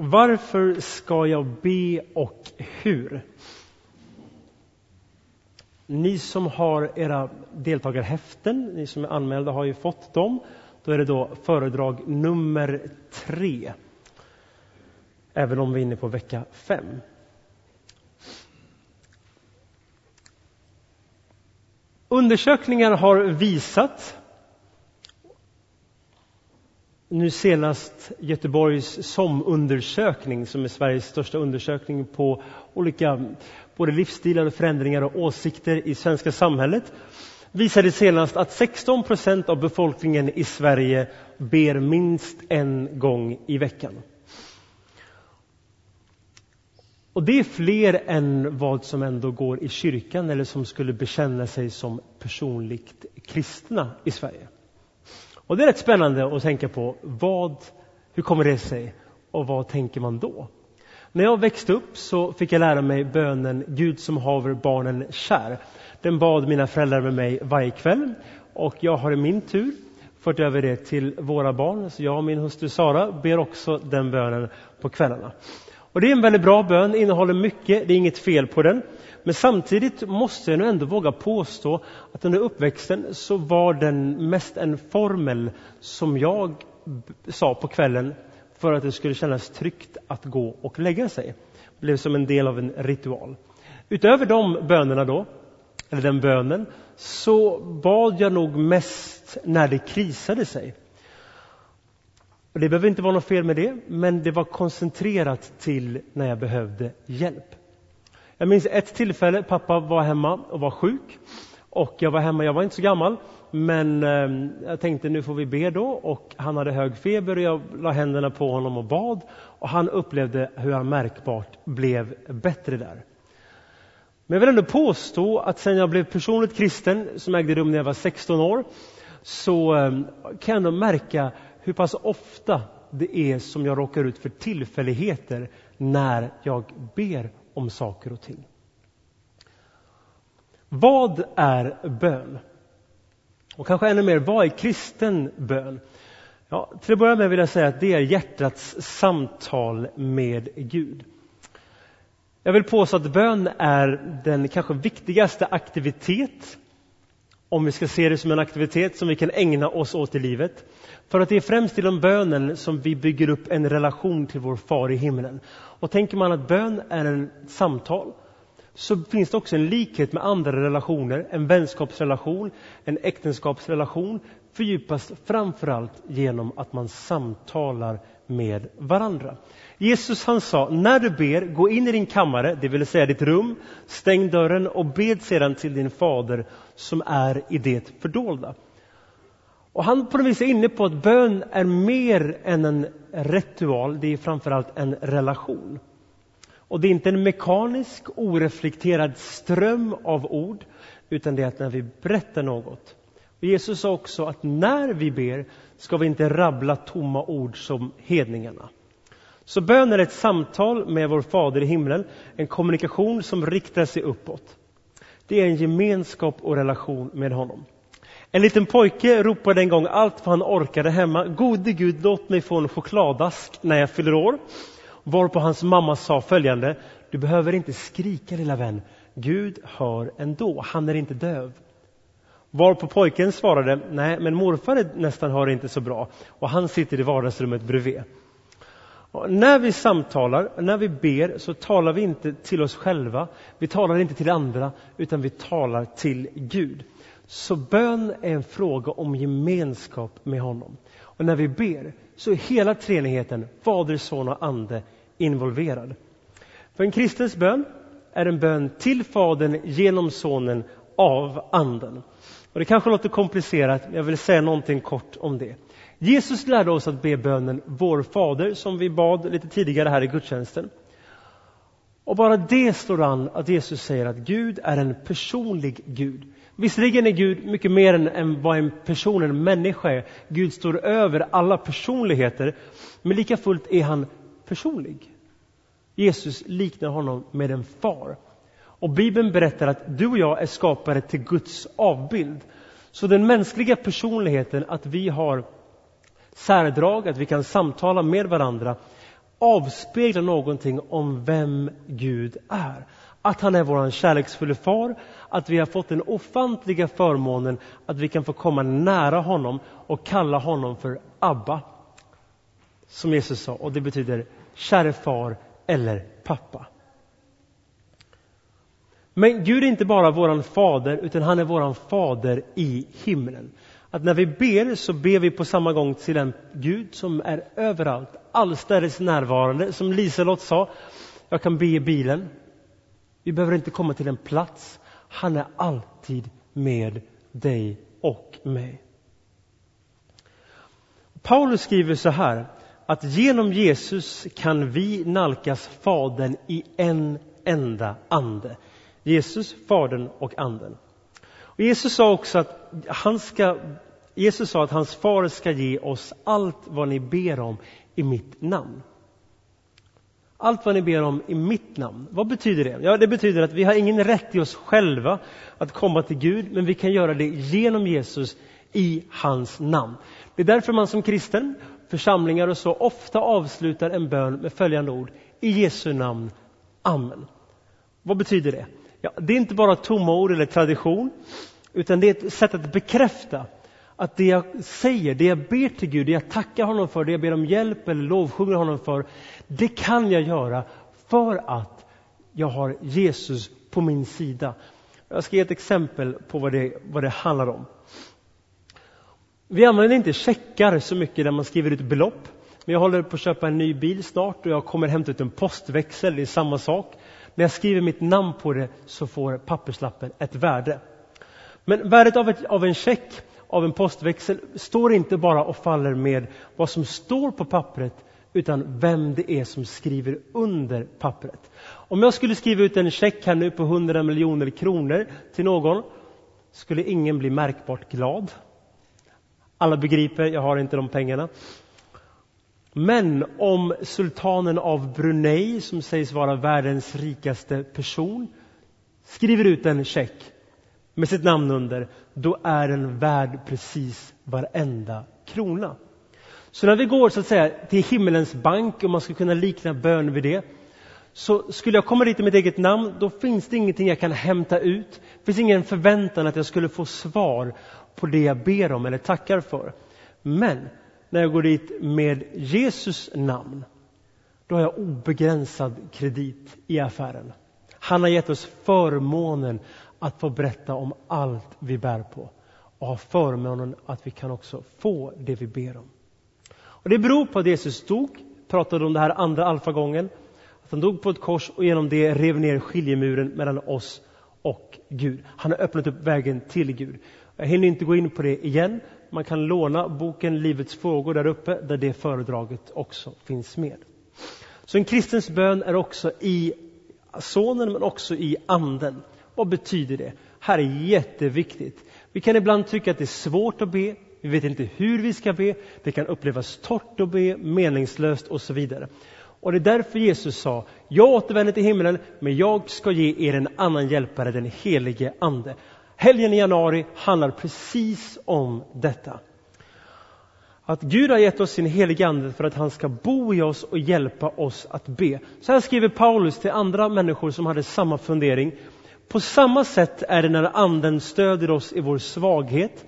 Varför ska jag be och hur? Ni som har era deltagarhäften, ni som är anmälda har ju fått dem. Då är det då föredrag nummer tre. Även om vi är inne på vecka fem. Undersökningar har visat nu senast Göteborgs SOM-undersökning som är Sveriges största undersökning på olika både livsstilar och förändringar och åsikter i svenska samhället visade senast att 16 procent av befolkningen i Sverige ber minst en gång i veckan. Och det är fler än vad som ändå går i kyrkan eller som skulle bekänna sig som personligt kristna i Sverige. Och det är rätt spännande att tänka på vad, hur kommer det sig och vad tänker man då? När jag växte upp så fick jag lära mig bönen Gud som haver barnen kär. Den bad mina föräldrar med mig varje kväll och jag har i min tur fört över det till våra barn. Så jag och min hustru Sara ber också den bönen på kvällarna. Och det är en väldigt bra bön, innehåller mycket, det är inget fel på den. Men samtidigt måste jag nu ändå våga påstå att under uppväxten så var den mest en formel som jag sa på kvällen för att det skulle kännas tryggt att gå och lägga sig. Det blev som en del av en ritual. Utöver de bönerna då, eller den bönen, så bad jag nog mest när det krisade sig. Och det behöver inte vara något fel med det, men det var koncentrerat till när jag behövde hjälp. Jag minns ett tillfälle, pappa var hemma och var sjuk. Och jag var hemma, jag var inte så gammal, men ehm, jag tänkte nu får vi be då. Och han hade hög feber och jag la händerna på honom och bad. Och han upplevde hur han märkbart blev bättre där. Men jag vill ändå påstå att sen jag blev personligt kristen, som ägde rum när jag var 16 år, så ehm, kan jag ändå märka hur pass ofta det är som jag råkar ut för tillfälligheter när jag ber om saker och ting. Vad är bön? Och kanske ännu mer, vad är kristen bön? Ja, till att börja med vill jag säga att det är hjärtats samtal med Gud. Jag vill påstå att bön är den kanske viktigaste aktivitet, om vi ska se det som en aktivitet som vi kan ägna oss åt i livet. För att det är främst genom bönen som vi bygger upp en relation till vår far i himlen. Och tänker man att bön är ett samtal så finns det också en likhet med andra relationer. En vänskapsrelation, en äktenskapsrelation fördjupas framförallt genom att man samtalar med varandra. Jesus han sa, när du ber, gå in i din kammare, det vill säga ditt rum, stäng dörren och bed sedan till din fader som är i det fördolda. Och han på något vis är inne på att bön är mer än en ritual, det är framförallt en relation. Och det är inte en mekanisk, oreflekterad ström av ord, utan det är att när vi berättar något. Och Jesus sa också att när vi ber ska vi inte rabbla tomma ord som hedningarna. Så bön är ett samtal med vår Fader i himlen, en kommunikation som riktar sig uppåt. Det är en gemenskap och relation med honom. En liten pojke ropade en gång allt vad han orkade hemma. Gode Gud, låt mig få en chokladask när jag fyller år. Varpå hans mamma sa följande. Du behöver inte skrika lilla vän. Gud hör ändå. Han är inte döv. Varpå pojken svarade. Nej, men morfar nästan hör inte så bra. Och han sitter i vardagsrummet bredvid. Och när vi samtalar, när vi ber, så talar vi inte till oss själva. Vi talar inte till andra, utan vi talar till Gud. Så bön är en fråga om gemenskap med honom. Och när vi ber så är hela treenigheten, Fader, Son och Ande involverad. För en kristens bön är en bön till Fadern genom Sonen av Anden. Och det kanske låter komplicerat, men jag vill säga någonting kort om det. Jesus lärde oss att be bönen Vår Fader, som vi bad lite tidigare här i gudstjänsten. Och bara det står an att Jesus säger att Gud är en personlig Gud. Visserligen är Gud mycket mer än, än vad en person, en människa är. Gud står över alla personligheter, men lika fullt är han personlig. Jesus liknar honom med en far. Och Bibeln berättar att du och jag är skapade till Guds avbild. Så den mänskliga personligheten, att vi har särdrag, att vi kan samtala med varandra, avspeglar någonting om vem Gud är. Att han är vår kärleksfulla far, att vi har fått den ofantliga förmånen att vi kan få komma nära honom och kalla honom för Abba. Som Jesus sa, och det betyder käre far eller pappa. Men Gud är inte bara våran fader, utan han är våran fader i himlen. Att när vi ber så ber vi på samma gång till en Gud som är överallt, allstädes närvarande. Som Liselott sa, jag kan be i bilen. Vi behöver inte komma till en plats. Han är alltid med dig och mig. Paulus skriver så här, att genom Jesus kan vi nalkas Fadern i en enda ande. Jesus, Fadern och Anden. Och Jesus sa också att han ska, Jesus sa att hans far ska ge oss allt vad ni ber om i mitt namn. Allt vad ni ber om i mitt namn. Vad betyder det? Ja, det betyder att vi har ingen rätt i oss själva att komma till Gud, men vi kan göra det genom Jesus i hans namn. Det är därför man som kristen, församlingar och så ofta avslutar en bön med följande ord. I Jesu namn. Amen. Vad betyder det? Ja, det är inte bara tomma ord eller tradition, utan det är ett sätt att bekräfta att det jag säger, det jag ber till Gud, det jag tackar honom för, det jag ber om hjälp eller lovsjunger honom för, det kan jag göra för att jag har Jesus på min sida. Jag ska ge ett exempel på vad det, vad det handlar om. Vi använder inte checkar så mycket när man skriver ut belopp. Men jag håller på att köpa en ny bil snart och jag kommer hämta ut en postväxel, det är samma sak. När jag skriver mitt namn på det så får papperslappen ett värde. Men värdet av, ett, av en check, av en postväxel, står inte bara och faller med vad som står på pappret utan vem det är som skriver under pappret. Om jag skulle skriva ut en check här nu på 100 miljoner kronor till någon skulle ingen bli märkbart glad. Alla begriper, jag har inte de pengarna. Men om sultanen av Brunei, som sägs vara världens rikaste person, skriver ut en check med sitt namn under, då är den värd precis varenda krona. Så när vi går så att säga till himmelens bank, om man ska kunna likna bön vid det, så skulle jag komma dit med mitt eget namn, då finns det ingenting jag kan hämta ut. Det finns ingen förväntan att jag skulle få svar på det jag ber om eller tackar för. Men när jag går dit med Jesus namn, då har jag obegränsad kredit i affären. Han har gett oss förmånen att få berätta om allt vi bär på och ha förmånen att vi kan också få det vi ber om. Och Det beror på att Jesus dog, pratade om det här andra alfagången, att han dog på ett kors och genom det rev ner skiljemuren mellan oss och Gud. Han har öppnat upp vägen till Gud. Jag hinner inte gå in på det igen. Man kan låna boken Livets frågor där uppe, där det föredraget också finns med. Så en kristens bön är också i sonen, men också i anden. Vad betyder det? Här är jätteviktigt. Vi kan ibland tycka att det är svårt att be. Vi vet inte hur vi ska be. Det kan upplevas torrt att be, meningslöst och så vidare. Och det är därför Jesus sa, jag återvänder till himlen, men jag ska ge er en annan hjälpare, den helige Ande. Helgen i januari handlar precis om detta. Att Gud har gett oss sin helige Ande för att han ska bo i oss och hjälpa oss att be. Så här skriver Paulus till andra människor som hade samma fundering. På samma sätt är det när Anden stöder oss i vår svaghet.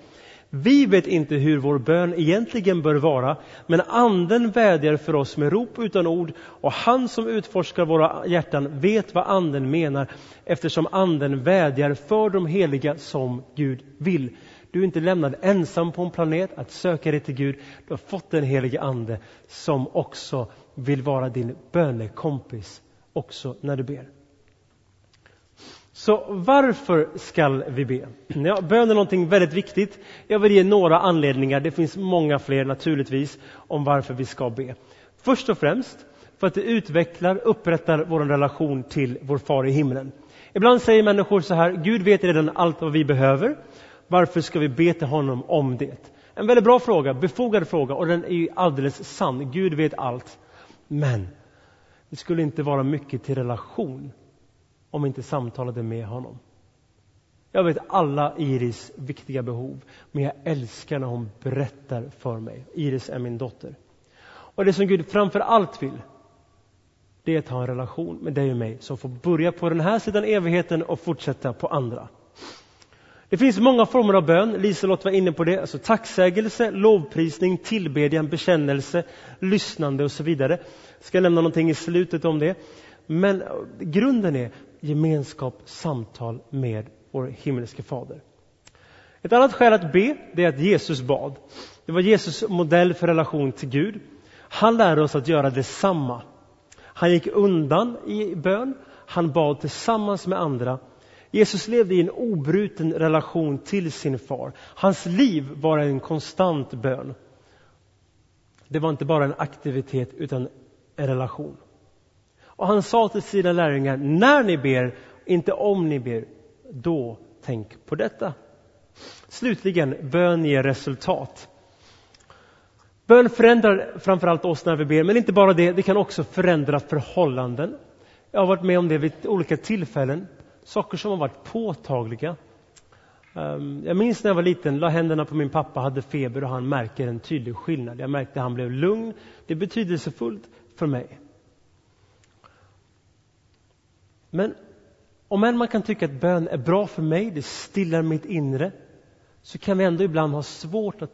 Vi vet inte hur vår bön egentligen bör vara, men Anden vädjar för oss med rop utan ord och han som utforskar våra hjärtan vet vad Anden menar eftersom Anden vädjar för de heliga som Gud vill. Du är inte lämnad ensam på en planet att söka dig till Gud. Du har fått den helige Ande som också vill vara din bönekompis också när du ber. Så varför skall vi be? Ja, bön är någonting väldigt viktigt. Jag vill ge några anledningar, det finns många fler naturligtvis, om varför vi ska be. Först och främst för att det utvecklar, upprättar vår relation till vår far i himlen. Ibland säger människor så här, Gud vet redan allt vad vi behöver. Varför ska vi be till honom om det? En väldigt bra fråga, befogad fråga och den är ju alldeles sann. Gud vet allt. Men det skulle inte vara mycket till relation om vi inte samtalade med honom. Jag vet alla Iris viktiga behov, men jag älskar när hon berättar för mig. Iris är min dotter. Och det som Gud framför allt vill, det är att ha en relation med dig och mig som får börja på den här sidan evigheten och fortsätta på andra. Det finns många former av bön. Liselott var inne på det. Alltså tacksägelse, lovprisning, tillbedjan, bekännelse, lyssnande och så vidare. Jag ska nämna någonting i slutet om det. Men grunden är gemenskap, samtal med vår himmelske fader. Ett annat skäl att be, det är att Jesus bad. Det var Jesus modell för relation till Gud. Han lärde oss att göra detsamma. Han gick undan i bön, han bad tillsammans med andra. Jesus levde i en obruten relation till sin far. Hans liv var en konstant bön. Det var inte bara en aktivitet utan en relation. Och han sa till sina lärjungar, när ni ber, inte om ni ber, då tänk på detta. Slutligen, bön ger resultat. Bön förändrar framförallt oss när vi ber, men inte bara det, det kan också förändra förhållanden. Jag har varit med om det vid olika tillfällen, saker som har varit påtagliga. Ehm, jag minns när jag var liten, la händerna på min pappa, hade feber och han märker en tydlig skillnad. Jag märkte att han blev lugn. Det är betydelsefullt för mig. Men om än man kan tycka att bön är bra för mig, det stillar mitt inre, så kan vi ändå ibland ha svårt att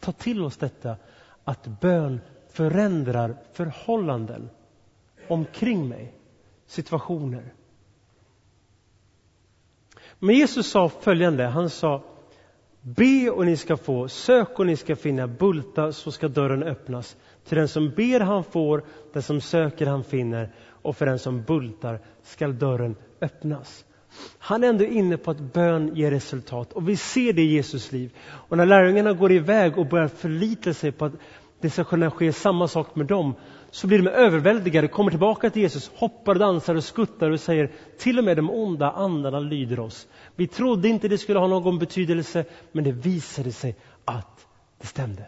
ta till oss detta att bön förändrar förhållanden omkring mig, situationer. Men Jesus sa följande, han sa Be och ni ska få, sök och ni ska finna, bulta så ska dörren öppnas. Till den som ber han får, den som söker han finner och för den som bultar skall dörren öppnas. Han är ändå inne på att bön ger resultat och vi ser det i Jesus liv. Och när lärjungarna går iväg och börjar förlita sig på att det ska kunna ske samma sak med dem, så blir de överväldigade, kommer tillbaka till Jesus, hoppar, dansar och skuttar och säger till och med de onda andarna lyder oss. Vi trodde inte det skulle ha någon betydelse, men det visade sig att det stämde.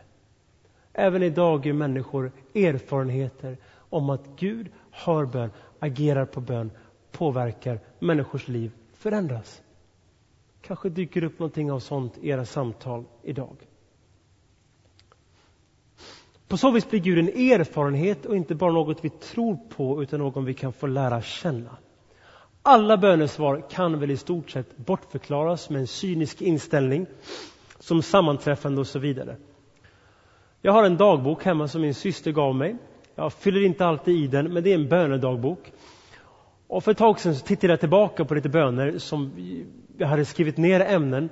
Även idag är människor erfarenheter om att Gud hör bön, agerar på bön, påverkar människors liv, förändras. Kanske dyker upp någonting av sånt i era samtal idag. På så vis blir Gud en erfarenhet och inte bara något vi tror på utan någon vi kan få lära känna. Alla bönesvar kan väl i stort sett bortförklaras med en cynisk inställning som sammanträffande och så vidare. Jag har en dagbok hemma som min syster gav mig. Jag fyller inte alltid i den, men det är en bönedagbok. Och för ett tag sedan så tittade jag tillbaka på lite böner som jag hade skrivit ner ämnen.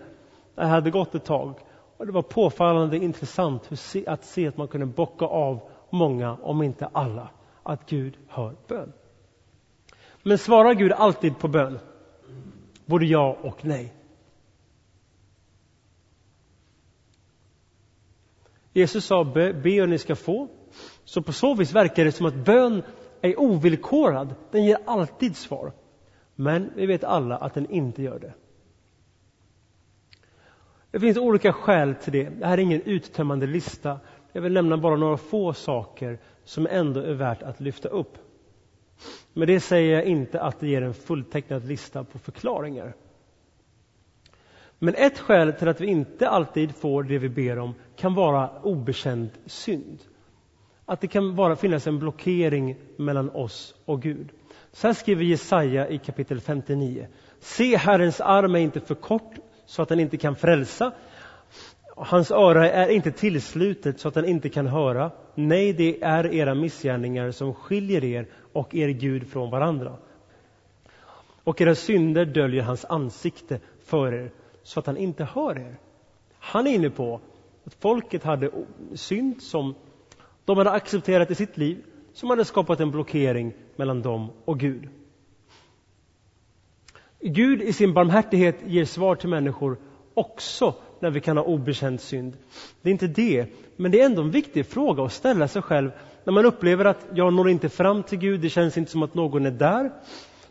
Det hade gått ett tag. Och det var påfallande intressant att se att man kunde bocka av många, om inte alla, att Gud hör bön. Men svarar Gud alltid på bön? Både ja och nej. Jesus sa be, be och ni ska få. Så på så vis verkar det som att bön är ovillkorad. Den ger alltid svar. Men vi vet alla att den inte gör det. Det finns olika skäl till det. Det här är ingen uttömmande lista. Jag vill nämna bara några få saker som ändå är värt att lyfta upp. Med det säger jag inte att det ger en fulltecknad lista på förklaringar. Men ett skäl till att vi inte alltid får det vi ber om kan vara obekänd synd. Att det kan bara finnas en blockering mellan oss och Gud. Så här skriver Jesaja i kapitel 59. Se, Herrens arm är inte för kort så att den inte kan frälsa. Hans öra är inte tillslutet så att den inte kan höra. Nej, det är era missgärningar som skiljer er och er Gud från varandra. Och era synder döljer hans ansikte för er så att han inte hör er. Han är inne på att folket hade synd som de hade accepterat i sitt liv som hade skapat en blockering mellan dem och Gud. Gud i sin barmhärtighet ger svar till människor också när vi kan ha obekänd synd. Det är inte det, men det är ändå en viktig fråga att ställa sig själv när man upplever att jag når inte fram till Gud, det känns inte som att någon är där.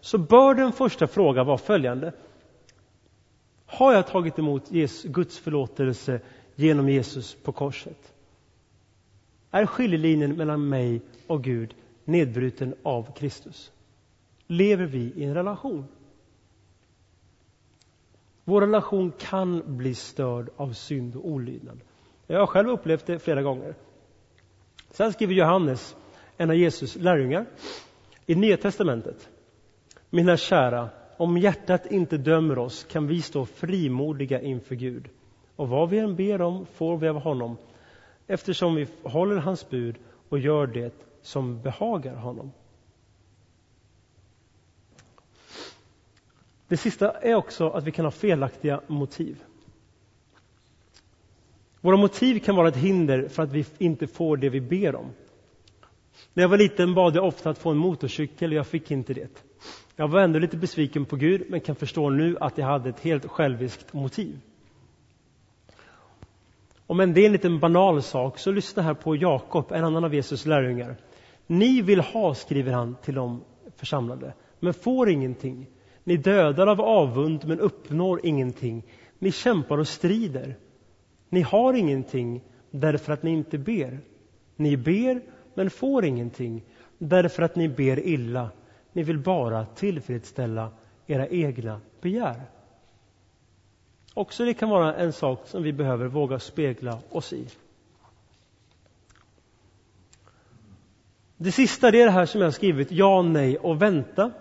Så bör den första frågan vara följande. Har jag tagit emot Guds förlåtelse genom Jesus på korset? Är skiljelinjen mellan mig och Gud nedbruten av Kristus? Lever vi i en relation? Vår relation kan bli störd av synd och olydnad. Jag har själv upplevt det flera gånger. Sen skriver Johannes, en av Jesus lärjungar, I Nya testamentet, mina kära, om hjärtat inte dömer oss kan vi stå frimodiga inför Gud. Och vad vi än ber om får vi av honom, eftersom vi håller hans bud och gör det som behagar honom. Det sista är också att vi kan ha felaktiga motiv. Våra motiv kan vara ett hinder för att vi inte får det vi ber om. När jag var liten bad jag ofta att få en motorcykel och jag fick inte det. Jag var ändå lite besviken på Gud men kan förstå nu att jag hade ett helt själviskt motiv. Om än det är en liten banal sak så lyssna här på Jakob, en annan av Jesus lärjungar. Ni vill ha, skriver han till de församlade, men får ingenting. Ni dödar av avund men uppnår ingenting. Ni kämpar och strider. Ni har ingenting därför att ni inte ber. Ni ber men får ingenting därför att ni ber illa. Ni vill bara tillfredsställa era egna begär. Också det kan vara en sak som vi behöver våga spegla oss i. Det sista det är det här som jag har skrivit, ja, nej och vänta.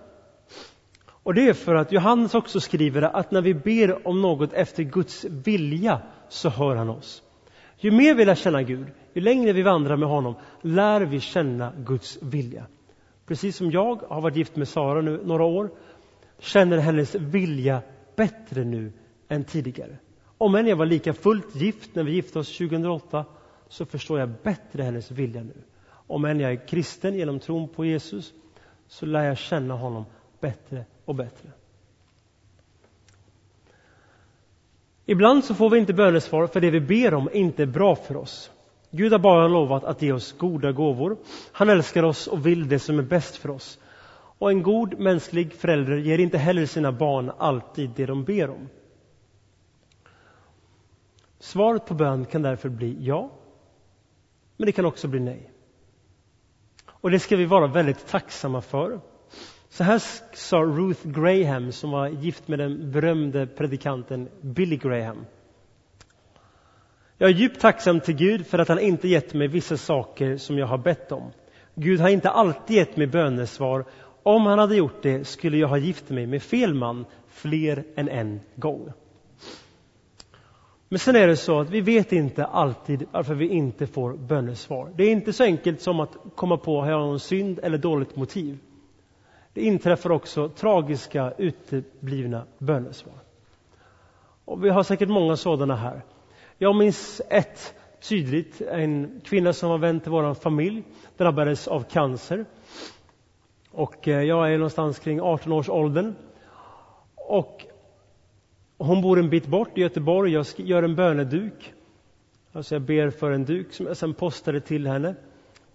Och det är för att Johannes också skriver att när vi ber om något efter Guds vilja så hör han oss. Ju mer vi lär känna Gud, ju längre vi vandrar med honom, lär vi känna Guds vilja. Precis som jag har varit gift med Sara nu några år, känner hennes vilja bättre nu än tidigare. Om än jag var lika fullt gift när vi gifte oss 2008, så förstår jag bättre hennes vilja nu. Om än jag är kristen genom tron på Jesus, så lär jag känna honom bättre och bättre. Ibland så får vi inte bönesvar för det vi ber om inte är bra för oss. Gud har bara lovat att ge oss goda gåvor. Han älskar oss och vill det som är bäst för oss. Och en god mänsklig förälder ger inte heller sina barn alltid det de ber om. Svaret på bön kan därför bli ja, men det kan också bli nej. Och det ska vi vara väldigt tacksamma för. Så här sa Ruth Graham som var gift med den berömde predikanten Billy Graham. Jag är djupt tacksam till Gud för att han inte gett mig vissa saker som jag har bett om. Gud har inte alltid gett mig bönesvar. Om han hade gjort det skulle jag ha gift mig med fel man fler än en gång. Men sen är det så att vi vet inte alltid varför vi inte får bönesvar. Det är inte så enkelt som att komma på att jag har någon synd eller dåligt motiv. Det inträffar också tragiska uteblivna bönesvar. Och vi har säkert många sådana här. Jag minns ett tydligt, en kvinna som var vän till vår familj drabbades av cancer. Och eh, jag är någonstans kring 18 års åldern. Och hon bor en bit bort i Göteborg. Jag gör en böneduk. Alltså jag ber för en duk som jag sen postade till henne.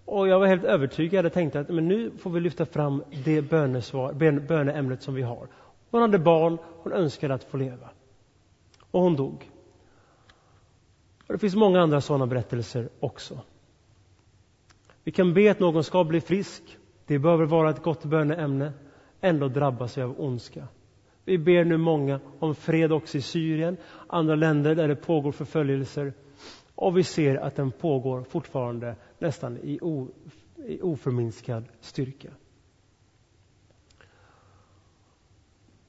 Och jag var helt övertygad och tänkte att men nu får vi lyfta fram det bönesvar, böneämnet som vi har. Hon hade barn, hon önskade att få leva. Och hon dog. Och det finns många andra sådana berättelser också. Vi kan be att någon ska bli frisk. Det behöver vara ett gott böneämne. Ändå drabbas vi av ondska. Vi ber nu många om fred också i Syrien, andra länder där det pågår förföljelser. Och vi ser att den pågår fortfarande nästan i, o, i oförminskad styrka.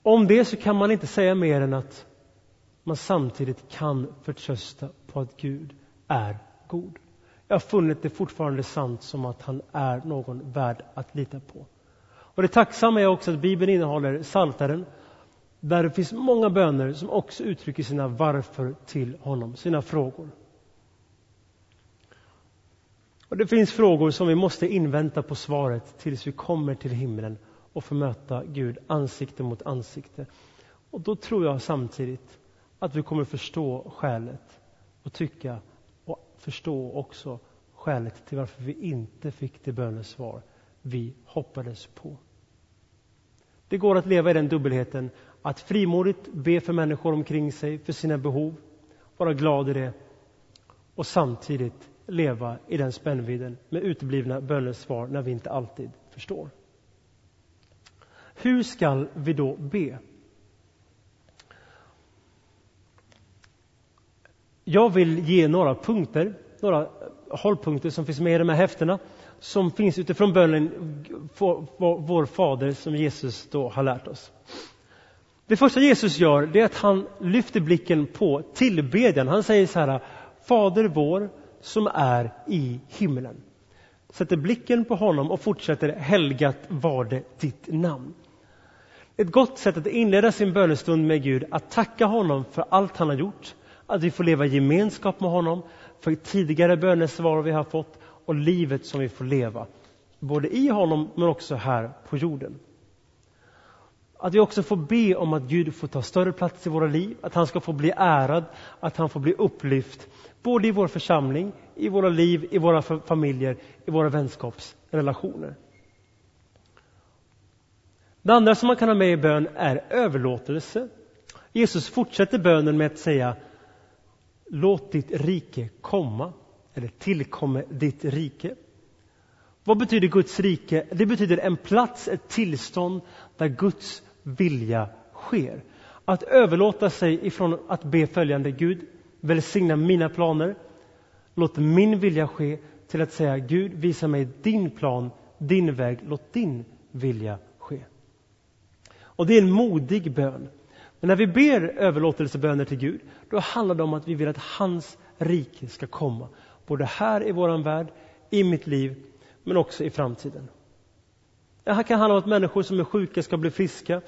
Om det så kan man inte säga mer än att man samtidigt kan förtrösta på att Gud är god. Jag har funnit det fortfarande sant som att han är någon värd att lita på. Och det tacksamma är också att Bibeln innehåller Saltaren där det finns många böner som också uttrycker sina varför till honom, sina frågor. Och Det finns frågor som vi måste invänta på svaret tills vi kommer till himlen och får möta Gud ansikte mot ansikte. Och då tror jag samtidigt att vi kommer förstå skälet och tycka och förstå också skälet till varför vi inte fick det bönesvar vi hoppades på. Det går att leva i den dubbelheten att frimodigt be för människor omkring sig, för sina behov, vara glad i det och samtidigt leva i den spännvidden med uteblivna bönesvar när vi inte alltid förstår. Hur skall vi då be? Jag vill ge några punkter några hållpunkter som finns med i de här häftena som finns utifrån bönen Vår Fader som Jesus då har lärt oss. Det första Jesus gör det är att han lyfter blicken på tillbedjan. Han säger så här Fader vår som är i himlen. Sätter blicken på honom och fortsätter helgat var det ditt namn. Ett gott sätt att inleda sin bönestund med Gud, att tacka honom för allt han har gjort, att vi får leva i gemenskap med honom, för tidigare bönesvar vi har fått och livet som vi får leva. Både i honom men också här på jorden. Att vi också får be om att Gud får ta större plats i våra liv, att han ska få bli ärad, att han får bli upplyft. Både i vår församling, i våra liv, i våra familjer, i våra vänskapsrelationer. Det andra som man kan ha med i bön är överlåtelse. Jesus fortsätter bönen med att säga Låt ditt rike komma, eller tillkomme ditt rike. Vad betyder Guds rike? Det betyder en plats, ett tillstånd där Guds vilja sker. Att överlåta sig ifrån att be följande Gud, välsigna mina planer, låt min vilja ske, till att säga Gud, visa mig din plan, din väg, låt din vilja ske. Och det är en modig bön. Men när vi ber överlåtelseböner till Gud, då handlar det om att vi vill att hans rike ska komma. Både här i våran värld, i mitt liv, men också i framtiden. Det här kan handla om att människor som är sjuka ska bli friska.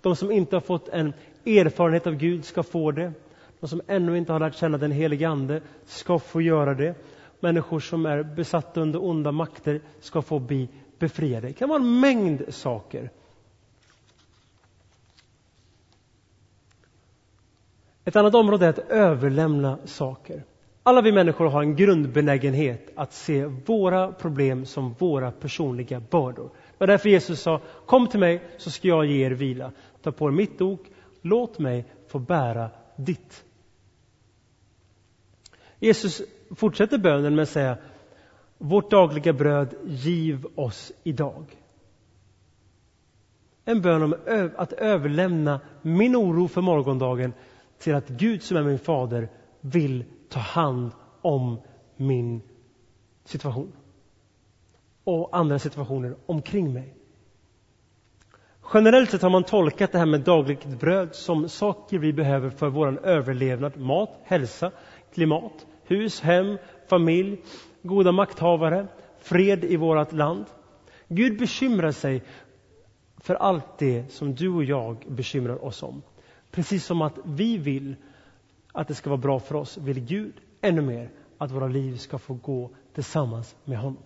De som inte har fått en erfarenhet av Gud ska få det. De som ännu inte har lärt känna den helige Ande ska få göra det. Människor som är besatta under onda makter ska få bli befriade. Det kan vara en mängd saker. Ett annat område är att överlämna saker. Alla vi människor har en grundbenägenhet att se våra problem som våra personliga bördor. Var därför Jesus sa, kom till mig så ska jag ge er vila. Ta på er mitt ok, låt mig få bära ditt. Jesus fortsätter bönen med att säga, vårt dagliga bröd giv oss idag. En bön om att överlämna min oro för morgondagen till att Gud som är min fader vill ta hand om min situation och andra situationer omkring mig. Generellt sett har man tolkat det här med dagligt bröd som saker vi behöver för vår överlevnad. Mat, hälsa, klimat, hus, hem, familj, goda makthavare, fred i vårt land. Gud bekymrar sig för allt det som du och jag bekymrar oss om. Precis som att vi vill att det ska vara bra för oss, vill Gud ännu mer att våra liv ska få gå tillsammans med honom.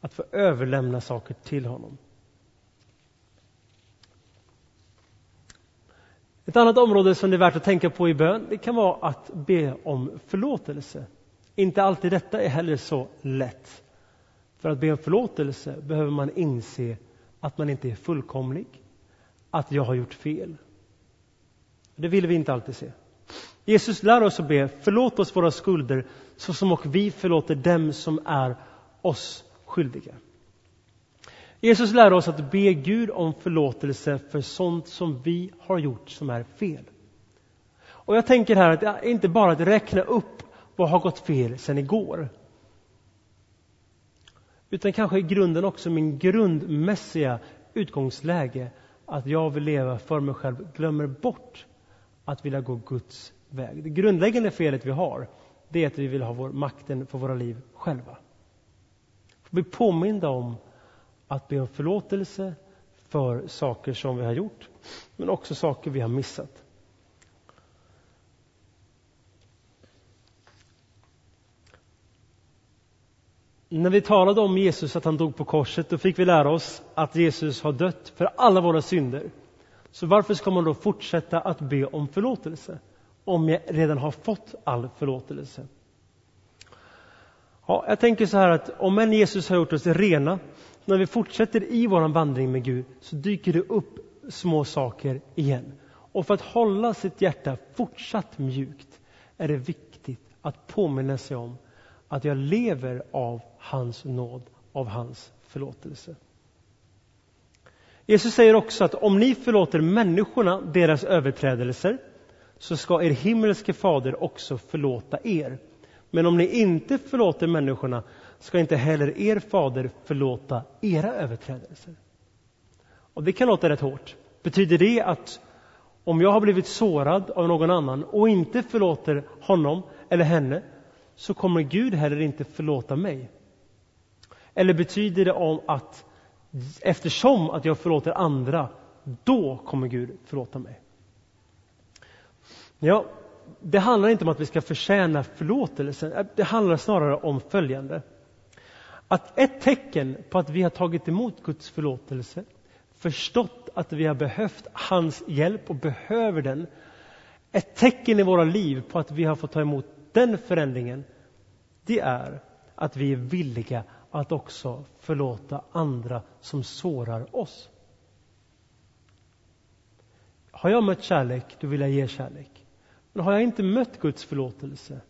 Att få överlämna saker till honom. Ett annat område som det är värt att tänka på i bön, det kan vara att be om förlåtelse. Inte alltid detta är heller så lätt. För att be om förlåtelse behöver man inse att man inte är fullkomlig, att jag har gjort fel. Det vill vi inte alltid se. Jesus lär oss att be, förlåt oss våra skulder så som och vi förlåter dem som är oss skyldiga. Jesus lär oss att be Gud om förlåtelse för sånt som vi har gjort som är fel. Och jag tänker här att det är inte bara att räkna upp vad har gått fel sedan igår. Utan kanske i grunden också min grundmässiga utgångsläge att jag vill leva för mig själv, glömmer bort att vilja gå Guds väg. Det grundläggande felet vi har, det är att vi vill ha vår, makten för våra liv själva bli påminda om att be om förlåtelse för saker som vi har gjort, men också saker vi har missat. När vi talade om Jesus, att han dog på korset, då fick vi lära oss att Jesus har dött för alla våra synder. Så varför ska man då fortsätta att be om förlåtelse? Om jag redan har fått all förlåtelse. Ja, jag tänker så här att om än Jesus har gjort oss rena, när vi fortsätter i vår vandring med Gud så dyker det upp små saker igen. Och för att hålla sitt hjärta fortsatt mjukt är det viktigt att påminna sig om att jag lever av hans nåd, av hans förlåtelse. Jesus säger också att om ni förlåter människorna deras överträdelser så ska er himmelske fader också förlåta er. Men om ni inte förlåter människorna ska inte heller er fader förlåta era överträdelser. Och det kan låta rätt hårt. Betyder det att om jag har blivit sårad av någon annan och inte förlåter honom eller henne så kommer Gud heller inte förlåta mig? Eller betyder det om att eftersom att jag förlåter andra, då kommer Gud förlåta mig? Ja, det handlar inte om att vi ska förtjäna förlåtelse. Det handlar snarare om följande. Att ett tecken på att vi har tagit emot Guds förlåtelse, förstått att vi har behövt hans hjälp och behöver den. Ett tecken i våra liv på att vi har fått ta emot den förändringen, det är att vi är villiga att också förlåta andra som sårar oss. Har jag mött kärlek, då vill jag ge kärlek. Men har jag inte mött Guds förlåtelse,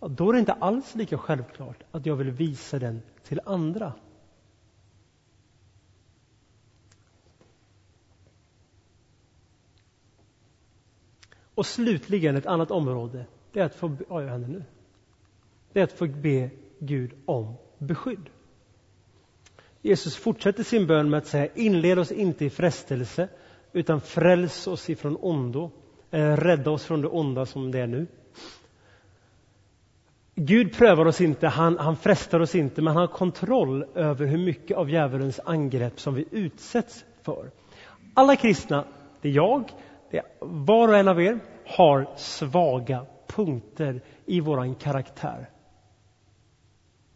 då är det inte alls lika självklart att jag vill visa den till andra. Och slutligen ett annat område, det är att få, vad händer nu? Det är att få be Gud om beskydd. Jesus fortsätter sin bön med att säga inled oss inte i frestelse utan fräls oss ifrån ondo. Eh, rädda oss från det onda som det är nu. Gud prövar oss inte, han, han frestar oss inte, men han har kontroll över hur mycket av djävulens angrepp som vi utsätts för. Alla kristna, det är jag, det är var och en av er, har svaga punkter i våran karaktär.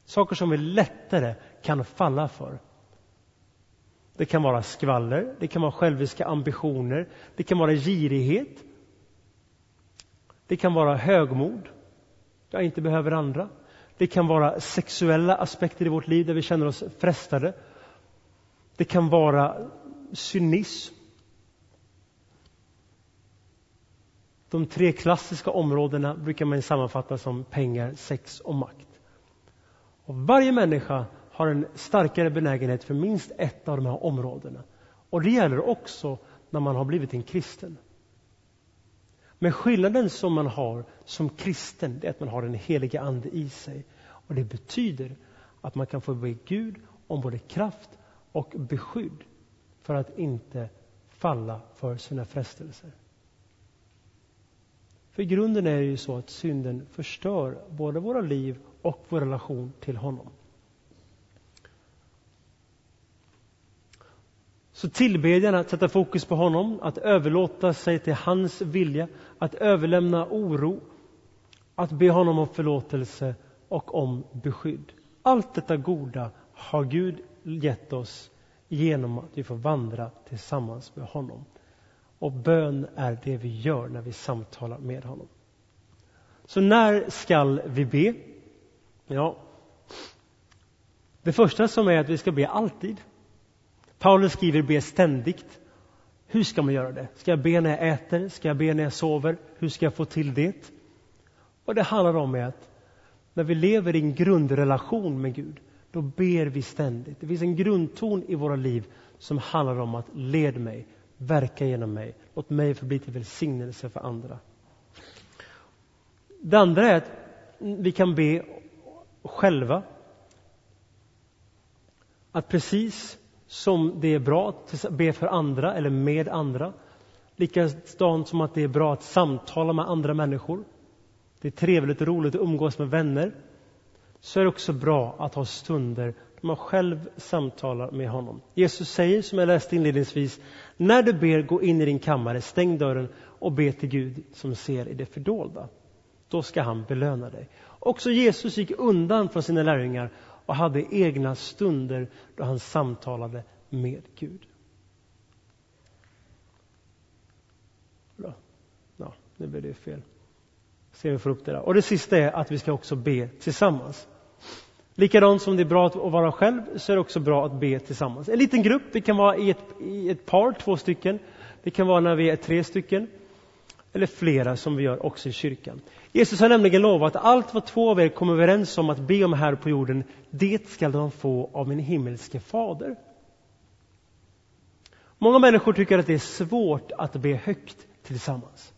Saker som vi lättare kan falla för. Det kan vara skvaller, det kan vara själviska ambitioner, det kan vara girighet. Det kan vara högmod, jag inte behöver andra. Det kan vara sexuella aspekter i vårt liv där vi känner oss frestade. Det kan vara cynism. De tre klassiska områdena brukar man sammanfatta som pengar, sex och makt. Och varje människa har en starkare benägenhet för minst ett av de här områdena. Och det gäller också när man har blivit en kristen. Men skillnaden som man har som kristen är att man har den heliga Ande i sig. Och Det betyder att man kan få be Gud om både kraft och beskydd för att inte falla för sina frestelser. För i grunden är det ju så att synden förstör både våra liv och vår relation till honom. Så tillbedjan att sätta fokus på honom, att överlåta sig till hans vilja, att överlämna oro, att be honom om förlåtelse och om beskydd. Allt detta goda har Gud gett oss genom att vi får vandra tillsammans med honom. Och bön är det vi gör när vi samtalar med honom. Så när skall vi be? Ja, det första som är att vi ska be alltid. Paulus skriver be ständigt. Hur ska man göra det? Ska jag be när jag äter? Ska jag be när jag sover? Hur ska jag få till det? Vad det handlar om är att när vi lever i en grundrelation med Gud, då ber vi ständigt. Det finns en grundton i våra liv som handlar om att led mig, verka genom mig, låt mig förbli till välsignelse för andra. Det andra är att vi kan be själva. Att precis som det är bra att be för andra eller med andra. Likadant som att det är bra att samtala med andra människor. Det är trevligt och roligt att umgås med vänner. Så är det också bra att ha stunder då man själv samtalar med honom. Jesus säger, som jag läste inledningsvis, när du ber, gå in i din kammare, stäng dörren och be till Gud som ser i det fördolda. Då ska han belöna dig. Också Jesus gick undan från sina lärjungar och hade egna stunder då han samtalade med Gud. Bra. Ja, nu blev det fel. Se vi får upp det där. Och det sista är att vi ska också be tillsammans. Likadant som det är bra att vara själv så är det också bra att be tillsammans. En liten grupp, det kan vara i ett, i ett par, två stycken. Det kan vara när vi är tre stycken. Eller flera som vi gör också i kyrkan. Jesus har nämligen lovat att allt vad två av er kommer överens om att be om här på jorden, det skall de få av min himmelske fader. Många människor tycker att det är svårt att be högt tillsammans.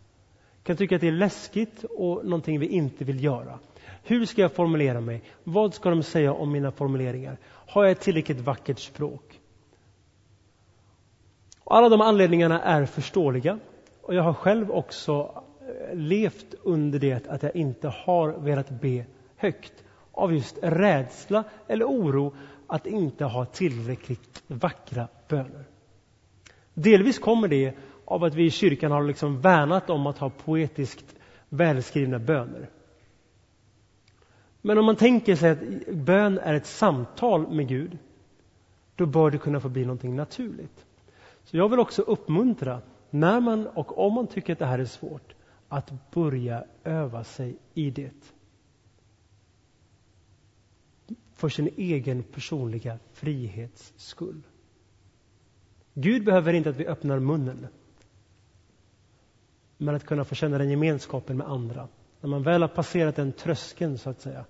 kan tycka att det är läskigt och någonting vi inte vill göra. Hur ska jag formulera mig? Vad ska de säga om mina formuleringar? Har jag ett tillräckligt vackert språk? Alla de anledningarna är förståeliga och jag har själv också levt under det att jag inte har velat be högt av just rädsla eller oro att inte ha tillräckligt vackra böner. Delvis kommer det av att vi i kyrkan har liksom värnat om att ha poetiskt välskrivna böner. Men om man tänker sig att bön är ett samtal med Gud, då bör det kunna få bli någonting naturligt. Så jag vill också uppmuntra, när man och om man tycker att det här är svårt, att börja öva sig i det. För sin egen personliga frihets skull. Gud behöver inte att vi öppnar munnen. Men att kunna få känna den gemenskapen med andra. När man väl har passerat den tröskeln så att säga,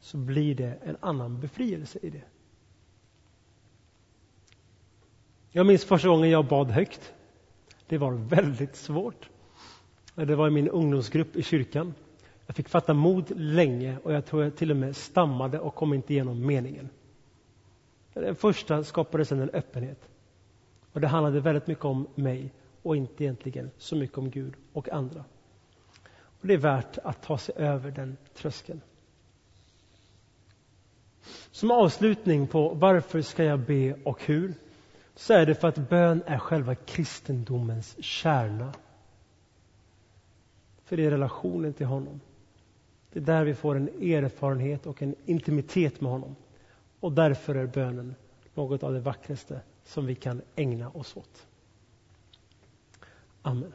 så blir det en annan befrielse i det. Jag minns första gången jag bad högt. Det var väldigt svårt. Det var i min ungdomsgrupp i kyrkan. Jag fick fatta mod länge och jag tror jag till och med stammade och kom inte igenom meningen. Den första skapade sedan en öppenhet. Och det handlade väldigt mycket om mig och inte egentligen så mycket om Gud och andra. Och Det är värt att ta sig över den tröskeln. Som avslutning på varför ska jag be och hur? Så är det för att bön är själva kristendomens kärna. För det är relationen till honom. Det är där vi får en erfarenhet och en intimitet med honom. Och därför är bönen något av det vackraste som vi kan ägna oss åt. Amen.